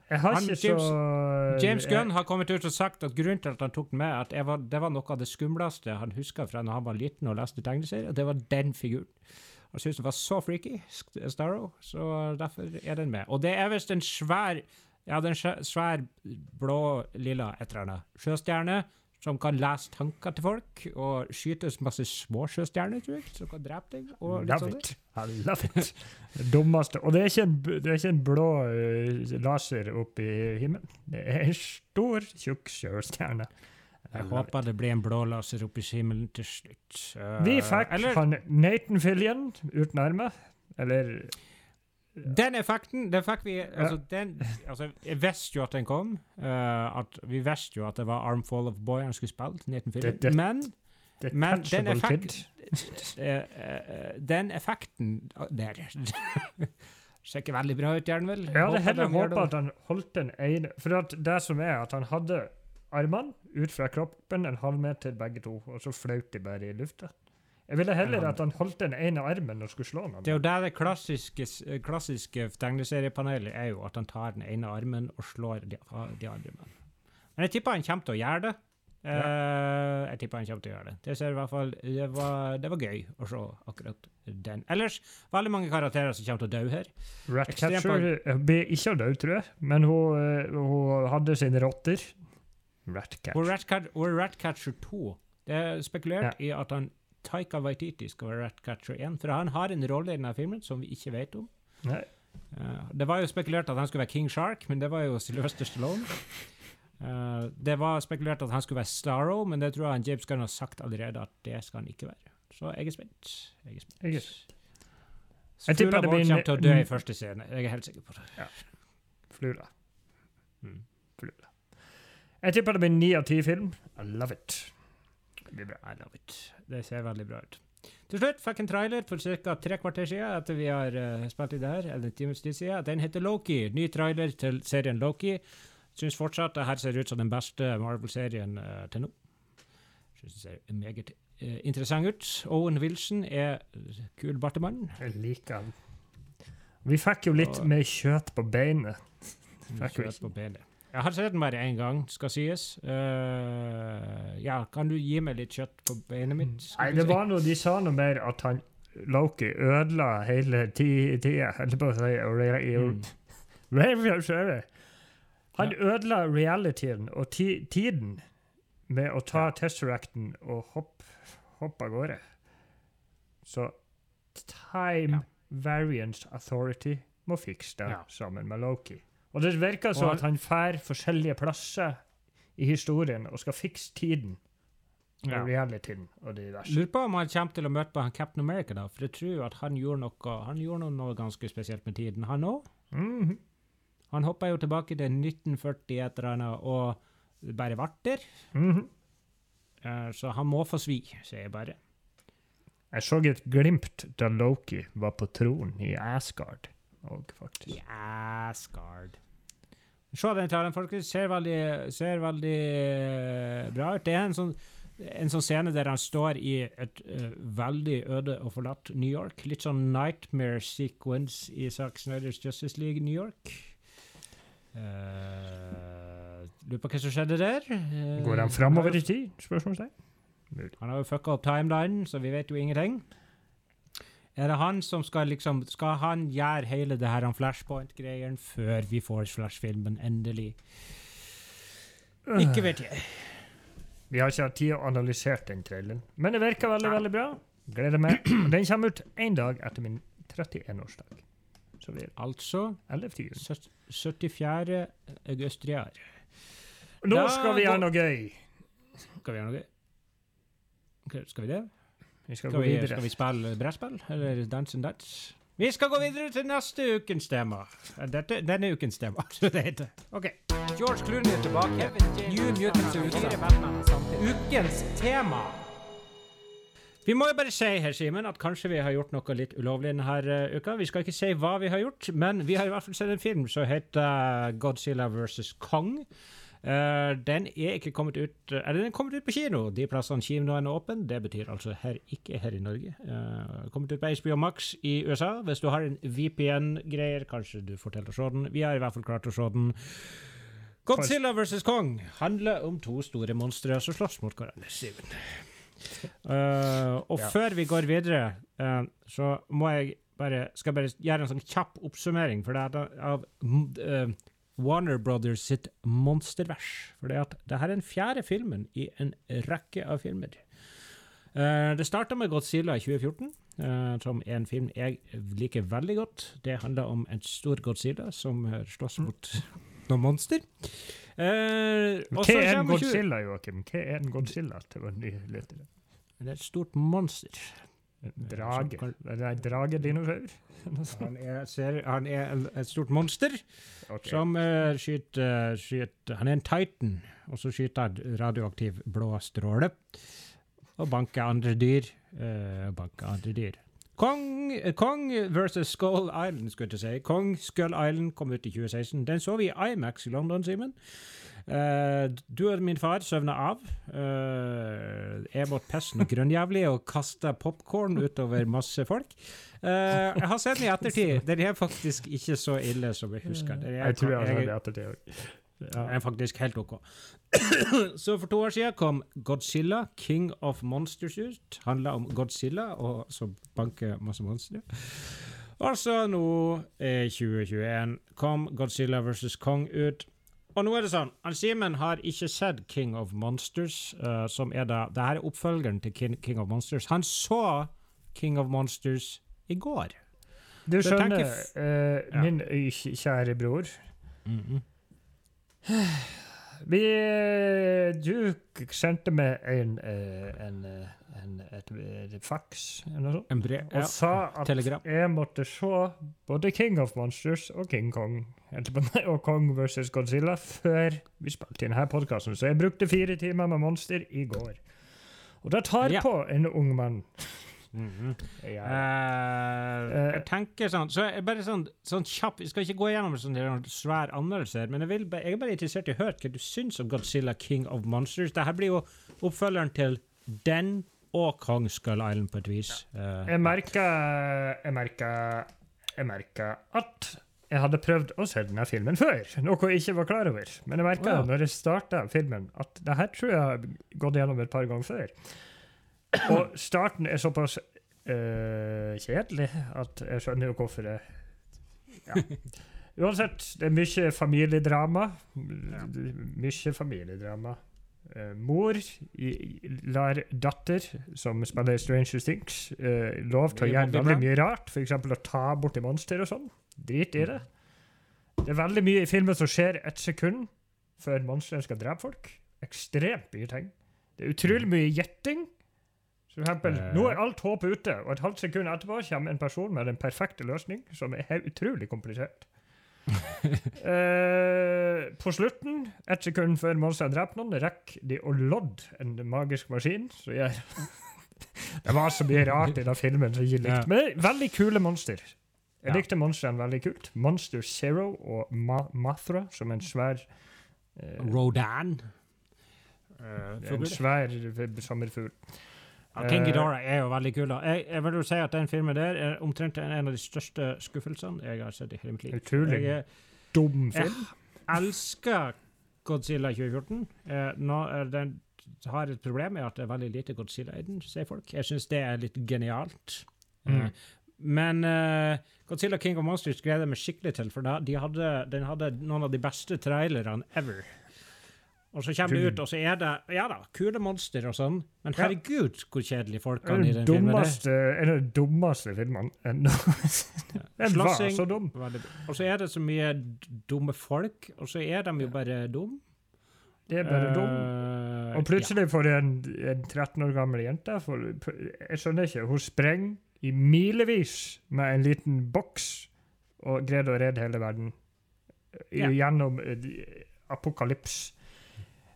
Jeg har Han- ikke James- så James Gunn har kommet ut og sagt at grunnen til at han tok den med, at det var, det var noe av det skumleste han huska fra når han var liten og leste tegneserier. Det var den figuren. Han syntes det var så freaky, Starro, så derfor er den med. Og det er visst en svær ja, det er en svær- svær blå, lilla et eller annet sjøstjerne som kan lese tanker til folk, og skytes masse små sjøstjerner, tror jeg, som kan drepe deg. Og litt Love it. I love it. Dummeste. Og det er ikke en, det er ikke en blå uh, laser oppe i himmelen. Det er en stor, tjukk sjøstjerne. Jeg håper det blir en blå laser opp i himmelen til slutt. Uh, Vi fikk eller- han Nathan Fillion uten armer. Eller Den effekten, den fikk vi altså, den, altså, Jeg visste jo at den kom. Uh, at Vi visste jo at det var Armfall of Boy han skulle spille. 1940. Det- det- Men Men den effekt- eh, den effekten der ser ikke veldig bra ut, gjør vel? Jeg hadde heller håpa at han holdt den ene For det som er, at han hadde armene ut fra kroppen en halv meter begge to, og så flaut de bare i lufta. Jeg ville heller at han holdt den ene armen og skulle slå noen. Det er jo der det klassiske, klassiske tegneseriepanelet er jo at han tar den ene armen og slår de, de andre med. Men jeg tipper han kommer til å gjøre det. Eh, jeg tipper han kommer til å gjøre det. Det, ser i hvert fall, det, var, det var gøy å se akkurat den. Ellers veldig mange karakterer som kommer til å dø her. Ratcatcher blir ikke å dø, tror jeg, men hun, eh, hun hadde sine rotter. Og Ratcatcher. Ratcat- og Ratcatcher 2 Det er spekulert i at han Taika Waititi skal være Ratcatcher 1, for han har en rolle i denne filmen som vi ikke vet om. Nei. Uh, det var jo spekulert at han skulle være King Shark, men det var jo Sylvester Stallone. Uh, det var spekulert at han skulle være Starro, men det tror jeg han James Gunn har sagt allerede at det skal han ikke være. Så jeg er spent. Jeg er spent. Jeg er- Jeg tipper Flula det vår kommer til å dø i første scene. Jeg er helt sikker på det. Flula. Mm. Flula. Jeg tipper det blir ni av ti film. I love it. Det blir bra. I love it. Det ser veldig bra ut. Til slutt fikk en trailer for ca. tre kvarter siden etter vi har uh, spilt i det her, eller en times tid siden. Den heter Loki. Ny trailer til serien Loki. Syns fortsatt det her ser ut som den beste Marvel-serien uh, til nå. Syns det ser meget uh, interessant ut. Owen Wilson er kul bartemann. Jeg liker han. Vi fikk jo litt Og- mer kjøtt på beinet. med kjøtt på benet. Jeg har sett den bare én gang, skal sies. Uh, ja, kan du gi meg litt kjøtt på beinet mitt? Nei, det var noe De sa noe mer at han Loki ødela hele ti- tida. Holdt på å si Mm. Han ødela realityen og ti tiden med å ta Ja. Tesseracten og hoppe hopp av gårde. Så Time Ja. Variance Authority må fikse det Ja. sammen med Loki. Og det virker som at han fær forskjellige plasser i historien og skal fikse tiden Ja. realityen og de diverse. Lurer på om han kommer til å møte på han Captain America, da. For jeg tror at han gjorde noe Han gjorde noe, ganske spesielt med tiden, han òg. Mhm. Han hoppa jo tilbake til 1940 et eller annet og bare ble der. Mm -hmm. så han må få svi, sier jeg bare. Jeg så et glimt da Loki var på tronen i Asgard. Og faktisk. Ja, Skard. Se den talen, folkens. Ser veldig, ser veldig eh, bra ut. Det er en sånn, en sånn scene der han står i et uh, veldig øde og forlatt New York. Litt sånn nightmare sequence i Zack Snyders Justice League New York. Uh, lurer på hva som skjedde der. Uh, Går han framover i tid? Spørsmålstegn. Han har jo fucka opp timelinen, så vi vet jo ingenting. Er det han som skal liksom Skal han gjøre hele det her flashpoint-greien før vi får Flash-filmen endelig? Ikke vet jeg. Vi har ikke hatt tid å analysere den traileren, men det virker veldig veldig bra. Gleder meg. Den kommer ut én dag etter min 31-årsdag. Så vi er Altså 11. 74. august i år. Nå skal vi ha noe gøy. Skal vi gjøre noe? gøy? Skal vi det? Vi skal, Skal vi, videre. skal vi spille brettspill? Eller Dance and Dance? Vi skal gå videre til neste ukens tema. Dette, denne ukens tema, så det heter. OK. George Clooney er tilbake. New Mutants er ute. Ukens tema. Vi må jo bare si her, Simen, at kanskje vi har gjort noe litt ulovlig denne uh, uka. Vi skal ikke si hva vi har gjort, men vi har i hvert fall sett en film som heter Godzilla vs. Kong. Eh, den er ikke kommet ut Eller den er kommet ut på kino, de plassene kinoen er åpen. Det betyr altså her, ikke her i Norge. Uh, kommet ut på HBO Max i USA. Hvis du har en VPN-greier, kanskje du får til å se den. Vi har i hvert fall klart å se den. Godzilla vs. Kong handler om to store monstre som slåss mot hverandre. Eh, og Ja. før vi går videre, uh, så må jeg bare, skal bare gjøre en sånn kjapp oppsummering for det er av eh, Warner Brothers sitt monstervers. For det, at det her er den fjerde filmen i en rekke av filmer. Eh, det starta med Godzilla i 2014, eh, som er en film jeg liker veldig godt. Det handler om en stor Godzilla som slåss mot noen monster. Eh, Hva er en Godzilla, Joakim? Hva er en Godzilla? Var. Det er et stort monster. Drage? Er dragedinosaur? Han er, ser, han er et stort monster okay. som uh, skyter, skyter Han er en titan, og så skyter han radioaktiv blå stråle. Og banker andre dyr. Uh, banker andre dyr. Kong, Kong versus Skull Island, skulle jeg til å si. Kong Skull Island kom ut i 2016. Den så vi i IMAX i London, Simen. Uh, du og min far søvna av. Uh, jeg måtte pisse noe grønnjævlig og kaste popkorn utover masse folk. Uh, jeg har sett den i ettertid. Den er faktisk ikke så ille som jeg husker. Er, Jeg tror jeg har sett den i ettertid òg. Den er faktisk helt OK. så for to år siden kom Godzilla, King of Monsters ut. Handla om Godzilla, og så banker masse monstre. Og så nå, i 2021, kom Godzilla vs. Kong ut. Og nå er det sånn, han Simen har ikke sett King of Monsters, uh, som er da Det her er oppfølgeren til King, King of Monsters. Han så King of Monsters i går. Du skjønner, tenker f- eh, Ja. min kjære bror Mhm. Vi Du sendte meg en, eh, en, eh, en et, et faks eller noe brev og ja. sa at Telegram. jeg måtte se både King of Monsters og King Kong og Kong versus Godzilla før vi spilte inn denne podkasten. Så jeg brukte fire timer med monster i går. Og det tar Ja. på en ung mann. Mhm. Ja. uh, jeg tenker sånn Så jeg bare sånn, sånn kjapp Vi skal ikke gå gjennom en sånn svær anmeldelse, men jeg, vil, jeg er bare interessert i å høre hva du syns om Godzilla King of Monsters. Dette blir jo oppfølgeren til den og Kong Skull Island på et vis. Eh, Jeg merker Jeg merker Jeg merker at jeg hadde prøvd å se denne filmen før, noe jeg ikke var klar over. Men jeg merka oh, ja. når jeg starta filmen, at det her tror jeg har gått gjennom et par ganger før. Og starten er såpass eh, kjedelig at jeg skjønner jo hvorfor det ja. Uansett, det er mye familiedrama. Mye familiedrama. Uh, mor i, lar datter, som spiller Stranger Things, uh, lov til å gjøre veldig mye rart, f.eks. å ta borti monster og sånn. Drit i det. Det er veldig mye i filmen som skjer ett sekund før monsteret skal drepe folk. Ekstremt mye ting. Det er utrolig mye gjetting. For eksempel, Eh. nå er alt håp ute, og et halvt sekund etterpå kommer en person med den perfekte løsning, som er utrolig komplisert. Eh, på slutten, ett sekund før monsteret dreper noen, rekker de å lodde en magisk maskin Så jeg Det var så mye rart i den filmen som jeg likte. Men veldig kule monster. Jeg likte monstrene veldig kult. Monster Zero og Ma Mathra, som en svær eh, Rodan. Uh, En svær sommerfugl. Ja, King Eh, Ghidorah er jo veldig kul. da. Jeg, jeg vil jo si at den filmen der er omtrent en av de største skuffelsene jeg har sett i hele mitt liv. Utrolig Jeg, dum jeg elsker Godzilla 2014. Eh, nå den har et problem med at det er veldig lite Godzilla i den, sier folk. Jeg syns det er litt genialt. Mm. Eh, men uh, Godzilla King of Monsters gleder jeg meg skikkelig til, for da, de hadde, den hadde noen av de beste trailerne ever. Og så kommer det ut, og så er det ja da, kule monster og sånn, men Ja. herregud hvor kjedelige folk kan er i den dummeste, filmen. er. en av de dummeste filmene ennå. Den var så dum. Og så er det så mye dumme folk, og så er de jo bare dumme. Det er bare dum. Eh, Og plutselig får en, en 13 år gammel jente for, Jeg skjønner ikke. Hun sprenger i milevis med en liten boks og greide å redde hele verden Ja. gjennom uh, apokalyps.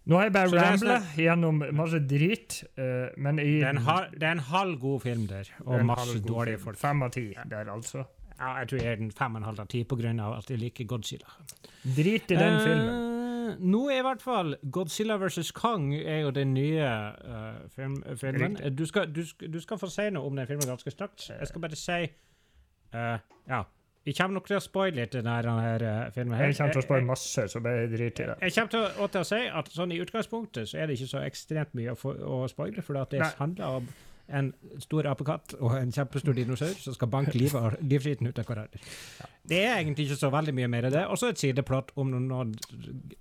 Nå har jeg bare Så rambla gjennom masse drit, uh, men i Det er, en halv, det er en halv god film der, og masse dårlige folk. Fem av ti der, altså. Ja, jeg tror jeg er den fem og en halv av ti av at jeg liker Godzilla. Drit i den uh, filmen. Nå er i hvert fall Godzilla vs. Kong er jo den nye uh, film, filmen. Du skal, du, du skal få si noe om den filmen ganske straks. Jeg skal bare si uh, Ja. Vi kommer nok til å spoile litt denne, her, den her eh, filmen. her. Jeg kommer til å spoile masse, så bare drit i det. Jeg kommer til å, til å si at sånn i utgangspunktet så er det ikke så ekstremt mye å, få, å spoile, for det Nei. handler om en stor apekatt og en kjempestor dinosaur som skal banke livet livskiten ut av hverandre. Det er egentlig ikke så veldig mye mer av det. Og så et sideplott om noen, noen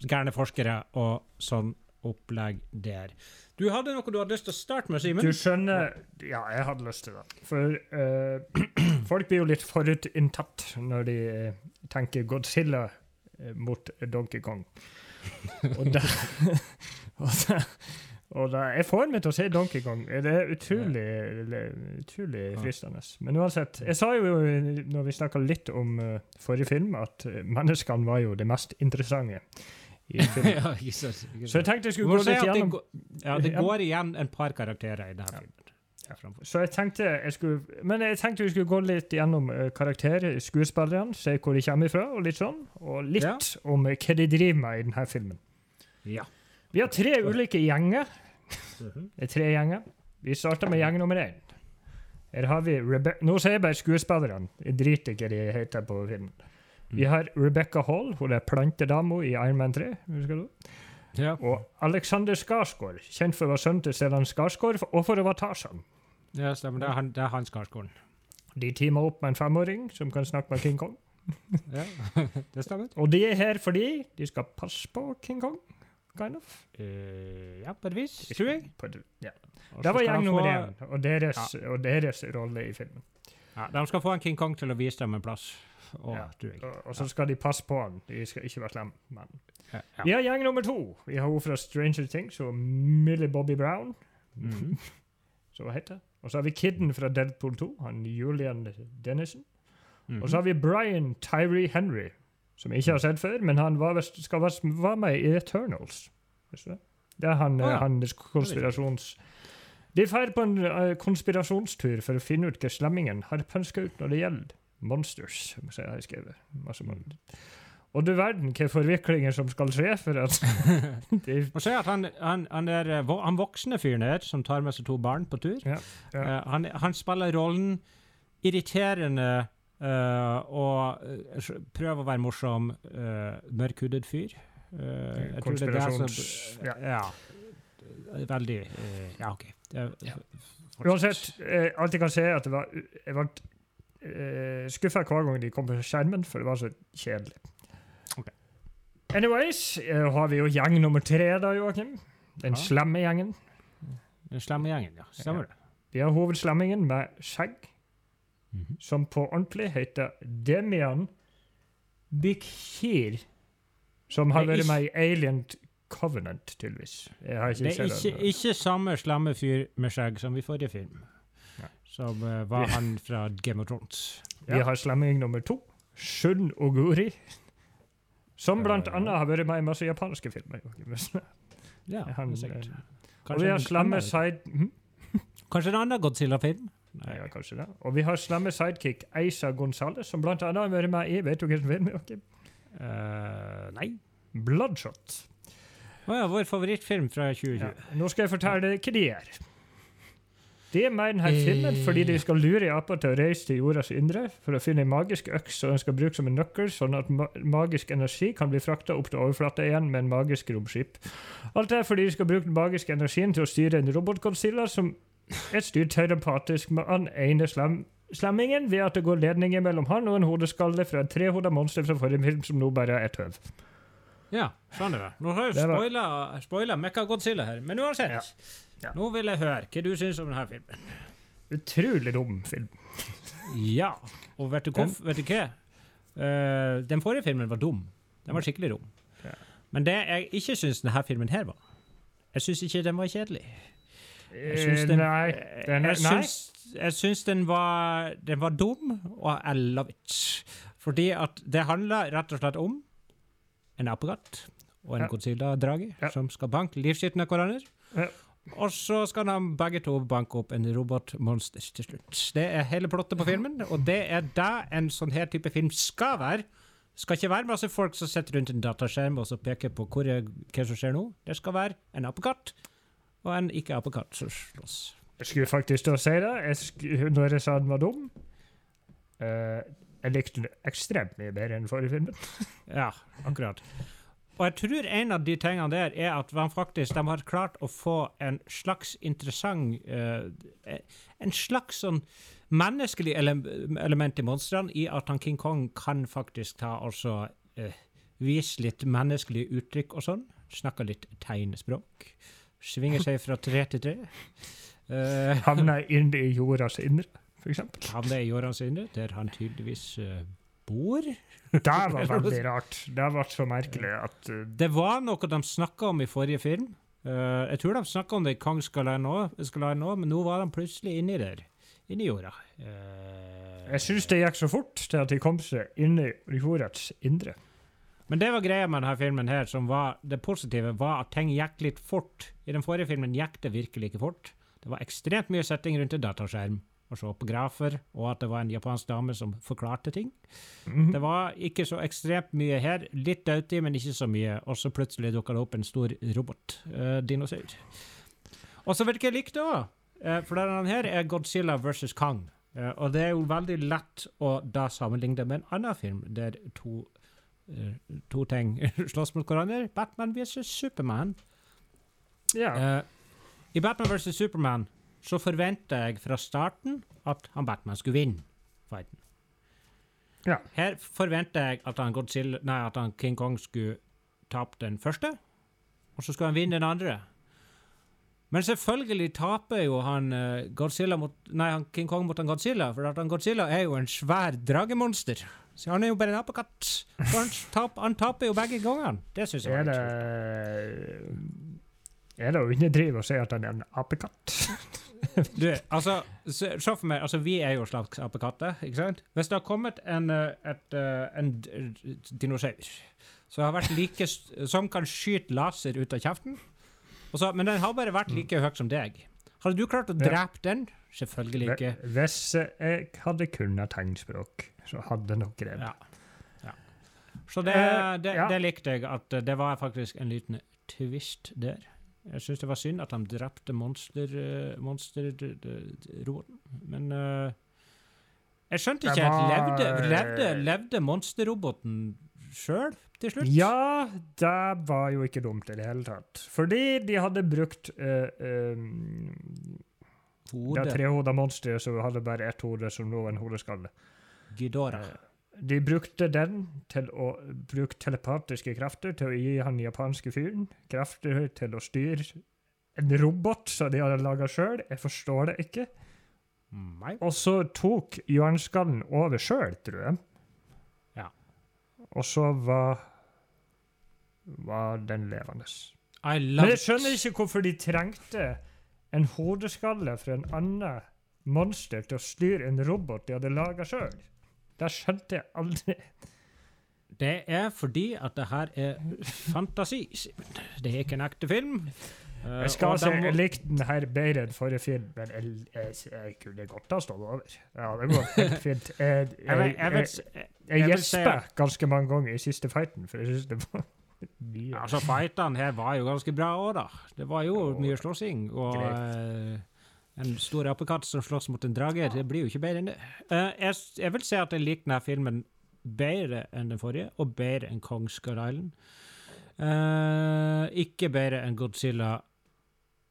gærne forskere og sånn opplegg der. Du hadde noe du hadde lyst til å starte med, Simen? Du skjønner Ja, jeg hadde lyst til det. For uh, folk blir jo litt forutinntatt når de eh, tenker Godzilla eh, mot Donkey Kong. Og det, og det, og det Jeg får meg til å si Donkey Kong. Det er utrolig, utrolig fristende. Men uansett. Jeg sa jo når vi snakka litt om forrige film, at menneskene var jo det mest interessante i filmen. ja, ikke sant, ikke Så jeg tenkte jeg skulle gå litt gjennom det, ja, det går igjen en par karakterer i denne filmen. Ja. Så jeg tenkte jeg skulle Men jeg tenkte vi skulle gå litt gjennom uh, karakterer, skuespillerne, se hvor de kommer fra, og litt sånn. Og litt Ja. om uh, hva de driver med i denne filmen. Ja. Vi har tre ulike gjenger. Mhm. Det er tre gjenger. Vi starter med gjeng nummer én. Her har vi Rebe Nå sier jeg bare skuespillerne. Jeg driter i hva de heter på filmen. Vi har Rebecca Hall, hun er plantedama i Iron Man 3. Husker du? Ja. Og Alexander Skarsgård, kjent for å være sønnen til Stellan Skarsgård og for å være Tarzan. ja, stemmer. Det er, han, det er han Skarsgården. De teamer opp med en femåring som kan snakke med King Kong. Ja, det stemmer. Og de er her fordi de skal passe på King Kong. Kind of. Uh, ja, på et vis, tror jeg. Ja. Det var gjeng nummer én, og deres, og deres rolle i filmen. Ja, de skal få en King Kong til å vise dem en plass. Og, Ja. Og, og så skal de passe på han. De skal ikke være slemme. Men. Ja, Vi har gjeng nummer to. Vi har hun fra Stranger Things og Millie Bobby Brown. Mm. Så hva heter? Og så har vi Kidden fra Deadpool 2, han Julian Dennison. Mhm. Og så har vi Brian Tyree Henry, som jeg ikke har sett før, men han var, skal være med i Eternals. Du det? Er han, Å ja. han konspirasjons... De drar på en uh, konspirasjonstur for å finne ut hva slemmingen har pønska ut når det gjelder monsters, som jeg har skrevet. Masse mon- Og du verden hva forviklinger som skal skje for at de, Må si at han, han, han, er, eh, han voksne fyren der, som tar med seg to barn på tur, Ja, ja. Uh, han, han spiller rollen irriterende uh, og prøver å være morsom, mørkhudet fyr. Jeg tror det er det som ja. Ja. Veldig Ja, OK. Uansett, alt jeg kan si, er at det var, jeg ble uh, skuffa hver gang de kom på skjermen, for det var så kjedelig. Okay. Anyways, uh, har vi jo gjeng nummer tre, da, Joakim. Den Ja. slemme gjengen. Den slemme gjengen, ja. Stemmer det. Vi har hovedslemmingen med skjegg, Mhm. som på ordentlig heter Demian Bikhir. Som har vært med i Alien Covenant, tydeligvis. Det er ikke, ikke samme slemme fyr med skjegg som i forrige film. Ja. Som eh, var han fra Game of Thrones. Vi har slemming nummer to, Shun Oguri. Som blant Eh. annet har vært med i masse japanske filmer. Ja, Han, er sikkert. eh, Og vi har slemme side... Hm? Kanskje en annen Godzilla-film? Nei, ja, kanskje det. Og vi har slemme sidekick Eisa Gonzales, som blant annet har vært med i Vet du hvilken film? Joakim? Eh, nei. Bloodshot. Å ja, vår favorittfilm fra 2020. Ja. Nå skal jeg fortelle deg hva de gjør. De er med i denne filmen fordi de skal lure aper til å reise til jordas indre for å finne en magisk øks som de skal bruke som en nøkkel, sånn at magisk energi kan bli frakta opp til overflata igjen med en magisk romskip. Alt det er fordi de skal bruke den magiske energien til å styre en robotkonsilla som er styrt telepatisk med han ene slem slemmingen ved at det går ledninger mellom han og en hodeskalle fra et trehoda monster fra forrige film som nå bare er tøv. Ja, skjønner jeg. Nå har jeg spoila, spoila Mecha-Godzilla her, men uansett. Ja. Ja. Nå vil jeg høre hva du syns om denne filmen. Utrolig dum film. Ja, og vet du, hvorf, vet du hva? Uh, den forrige filmen var dum. Den var skikkelig dum. Ja. Men det jeg ikke syns denne filmen her var Jeg syns ikke den var kjedelig. Jeg syns den, Eh, nei, den jeg syns, jeg syns den var Den var dum, og I love it. Fordi at det handler rett og slett om en apekatt og en Ja. Godzilla-drage Ja. som skal banke livskiten av hverandre. Ja. Og så skal de begge to banke opp en robotmonster til slutt. Det er hele plottet på filmen, og det er det en sånn her type film skal være. skal ikke være masse folk som sitter rundt en dataskjerm og så peker på hvor, hva som skjer nå. Det skal være en apekatt og en ikke-apekatt som slåss. Jeg skulle faktisk til å si det. Jeg skulle, når jeg sa den var dum eh, Jeg likte den ekstremt mye bedre enn forrige filmen. Ja, akkurat. Og jeg tror en av de tingene der er at man faktisk de har klart å få en slags interessant uh, En slags sånn menneskelig ele element i monstrene, i at han King Kong kan faktisk ta altså uh, Vise litt menneskelige uttrykk og sånn. Snakke litt tegnspråk. Svinge seg fra tre til tre. Uh, Havna inn i jordas indre, for eksempel. er i jordene sine, der han tydeligvis uh, bor. Det var veldig rart. Det ble så merkelig at uh, Det var noe de snakka om i forrige film. Uh, jeg tror de snakka om det i Kong Skalain òg, men nå var de plutselig inni der. Inni jorda. Jeg syns det gikk så fort til at de kom seg inn i jordets indre. Men det var greia med denne filmen her, som var det positive, var at ting gikk litt fort. I den forrige filmen gikk det virkelig ikke fort. Det var ekstremt mye setting rundt en dataskjerm og så på grafer, og at det var en japansk dame som forklarte ting. Mhm. Det var ikke så ekstremt mye her. Litt dauti, men ikke så mye. Og så plutselig dukka det opp en stor robot-dinosaur. og så vet du hva jeg likte òg? for denne her er Godzilla versus Kong. Uh, og det er jo veldig lett å da sammenligne det med en annen film der to, eh, to ting slåss mot hverandre. Batman versus Superman. Ja. Eh, I Batman vs. Superman så forventa jeg fra starten at han Batman skulle vinne fighten. Ja. Her forventa jeg at han, Godzilla, nei, at han King Kong skulle tape den første, og så skulle han vinne den andre. Men selvfølgelig taper jo han, eh, Godzilla mot, nei, han King Kong mot han Godzilla, for at han Godzilla er jo en svær dragemonster. Så han er jo bare en apekatt. Så han, tap, han taper jo begge gangene. Det syns jeg Er det. Er det å underdrive å si at han er en apekatt? Du, altså, se for meg, altså vi er jo slags apekatter, ikke sant? Hvis det har kommet en, eh, et, eh, en dinosaur som har vært like, som kan skyte laser ut av kjeften, så, men den har bare vært like høy som deg. Hadde du klart å Ja. drepe den? Selvfølgelig ikke. Hvis jeg hadde kunnet tegnspråk, så hadde nok det. Ja. ja. Så det, Eh, det, det likte jeg, at det var faktisk en liten twist der. Jeg syns det var synd at han drepte monster, eh, men eh, Jeg skjønte ikke at levde, levde, levde monsterroboten sjøl til slutt? Ja, det var jo ikke dumt i det hele tatt. Fordi de hadde brukt uh, det Hodet. trehoda monsteret som hadde bare ett hode, som nå er en hodeskalle. Ghidorah. De brukte den til å bruke telepatiske krefter til å gi han japanske fyren krefter til å styre en robot som de hadde laga sjøl. Jeg forstår det ikke. Nei. Og så tok Jørnskallen over sjøl, tror jeg. Ja. Og så var var den levende. Men jeg skjønner ikke hvorfor de trengte en hodeskalle fra en annen monster til å styre en robot de hadde laga sjøl. Det skjønte jeg aldri. Det er fordi at det her er fantasi, Det er ikke en ekte film. Jeg skal si, jeg likte den her bedre enn forrige film, men jeg, jeg, jeg kunne godt ha stått over. Ja, det går helt fint. Jeg, jeg, gjespa ganske mange ganger i siste fighten, for jeg syns det var mye. Altså, fightene her var jo ganske bra òg, da. Det var jo mye slåssing. Og eh, en stor apekatt som slåss mot en drage, det blir jo ikke bedre enn det. Eh, jeg, jeg vil si at jeg liker denne filmen bedre enn den forrige, og bedre enn Kongsgard Island. Uh, ikke bedre enn Godzilla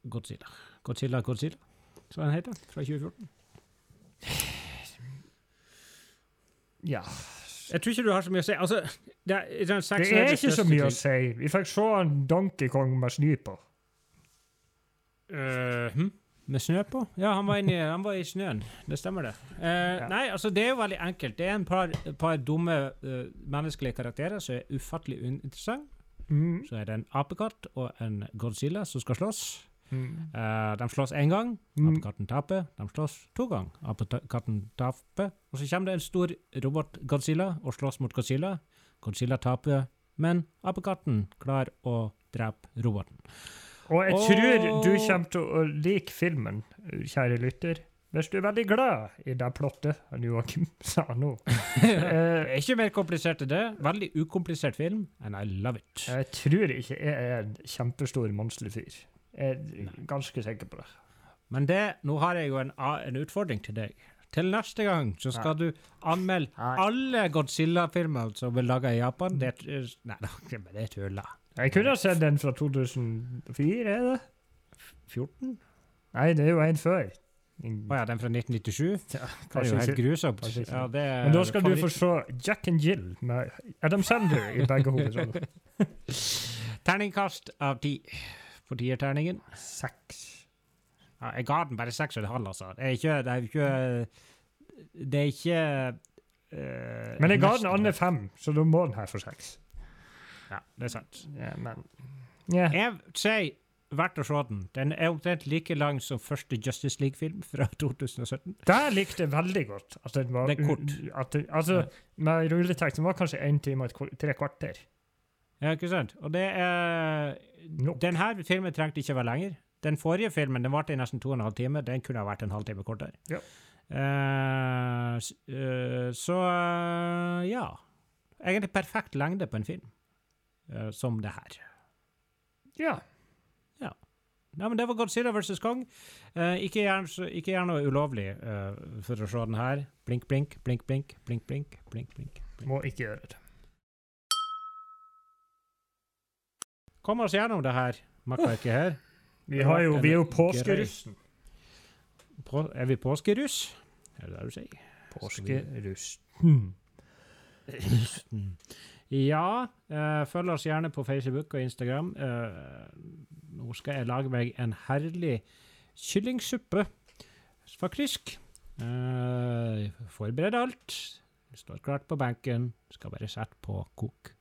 Godzilla. Godzilla Godzilla, som den heter, fra 2014. Ja. Jeg tror ikke du har så mye å si. Altså, det er, det er, Det er ikke så mye å si. Vi fikk se en Donkey Kong med sniper. Eh, hm? Med snø på? Ja, han var, inni, han var i snøen. Det stemmer, det. Eh, Ja. Nei, altså, det er jo veldig enkelt. Det er en par, par dumme uh, menneskelige karakterer som er ufattelig uinteressante. Mm. Så er det en apekatt og en Godzilla som skal slåss. Mm. Uh, de slåss én gang, Mm. apekatten taper. De slåss to ganger, apekatten taper. Og så kommer det en stor robot-Godzilla og slåss mot Godzilla. Godzilla taper, men apekatten klarer å drepe roboten. Og jeg tror tror du kommer til å like filmen, kjære lytter, hvis du er veldig glad i det plottet han Joakim sa nå. Eh, er ikke mer komplisert enn det. Veldig ukomplisert film, and I love it. jeg tror ikke jeg er en kjempestor monsterfyr. Jeg er ganske sikker på det. Men det, nå har jeg jo en, en utfordring til deg. Til neste gang så skal du anmelde Nei. alle Godzilla-filmer som er laga i Japan. Det er, nei, det er tulla. Jeg kunne ha sett den fra 2004, er det? 14? Nei, det er jo en før. Å ja, den fra 1997? Ja, Det er jo helt grusomt. Ja, det Men da skal du få se Jack and Jill med Adam Sandler i begge hovedroller. Terningkast av ti på tierterningen. Seks. Ja, jeg ga den bare seks og en halv, altså. Det er ikke Det er ikke Det er ikke uh, Men jeg ga den andre fem, så da må den her få seks. Ja, det er sant. Ja, men ja. Jeg sier verdt å se den. Den er omtrent like lang som første Justice League-film fra 2017. Der likte jeg veldig godt at den var er kort. At det, altså, med rulleteksten var kanskje én time og tre kvarter. Ja, ikke sant? Og det er Nok. Den her filmen trengte ikke være lenger. Den forrige filmen den varte i nesten to og en halv time. Den kunne ha vært en halvtime kortere. Ja. Uh, eh, så uh, ja. Egentlig perfekt lengde på en film som det her. Ja. Nei, men Det var Godzilla vs. Kong. Eh, ikke gjør noe ulovlig eh, for å se den her. Blink, blink, blink, blink, blink, blink, blink, blink. Må ikke gjøre det. Kom oss gjennom det her makkverket her. Vi, har jo, vi er jo en påskerussen. På, er vi påskeruss? Er det det du sier? Påskerussen. Hmm. Ja, uh, følg oss gjerne på Facebook og Instagram. Uh, nå skal jeg lage meg en herlig kyllingsuppe, faktisk. Uh, forbered alt. Det står klart på benken. Skal bare sette på kok.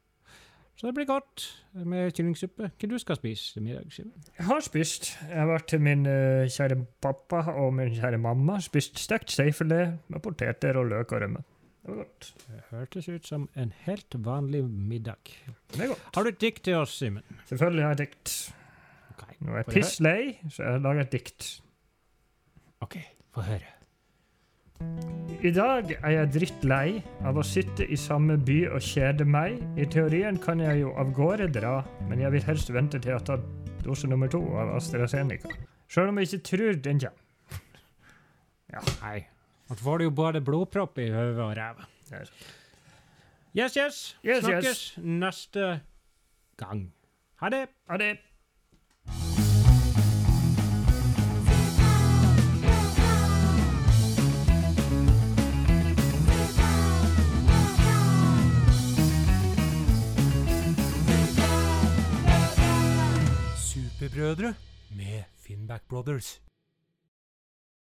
Så det blir godt med kyllingsuppe. Hva du skal spise til middag? Jeg har spist. Jeg har vært til min eh, kjære pappa og min kjære mamma. Spist stekt seifilet med poteter og løk og rømme. Det var godt. Det hørtes ut som en helt vanlig middag. Det er godt. Har du et dikt til oss, Simen? Selvfølgelig har jeg et dikt. Okay. Nå er jeg er piss lei, så jeg lager et dikt. OK, få høre. I dag er jeg drittlei av å sitte i samme by og kjede meg. I teorien kan jeg jo av gårde dra, men jeg vil helst vente til jeg har tatt dose nummer to av AstraZeneca. Sjøl om jeg ikke tror den kommer. Nei. Da får du jo både blodpropp i hodet og ræva. Yes, yes. Yes, Snakkes neste gang. Ha det. Ha det. Superbrødre med Finnback Brothers.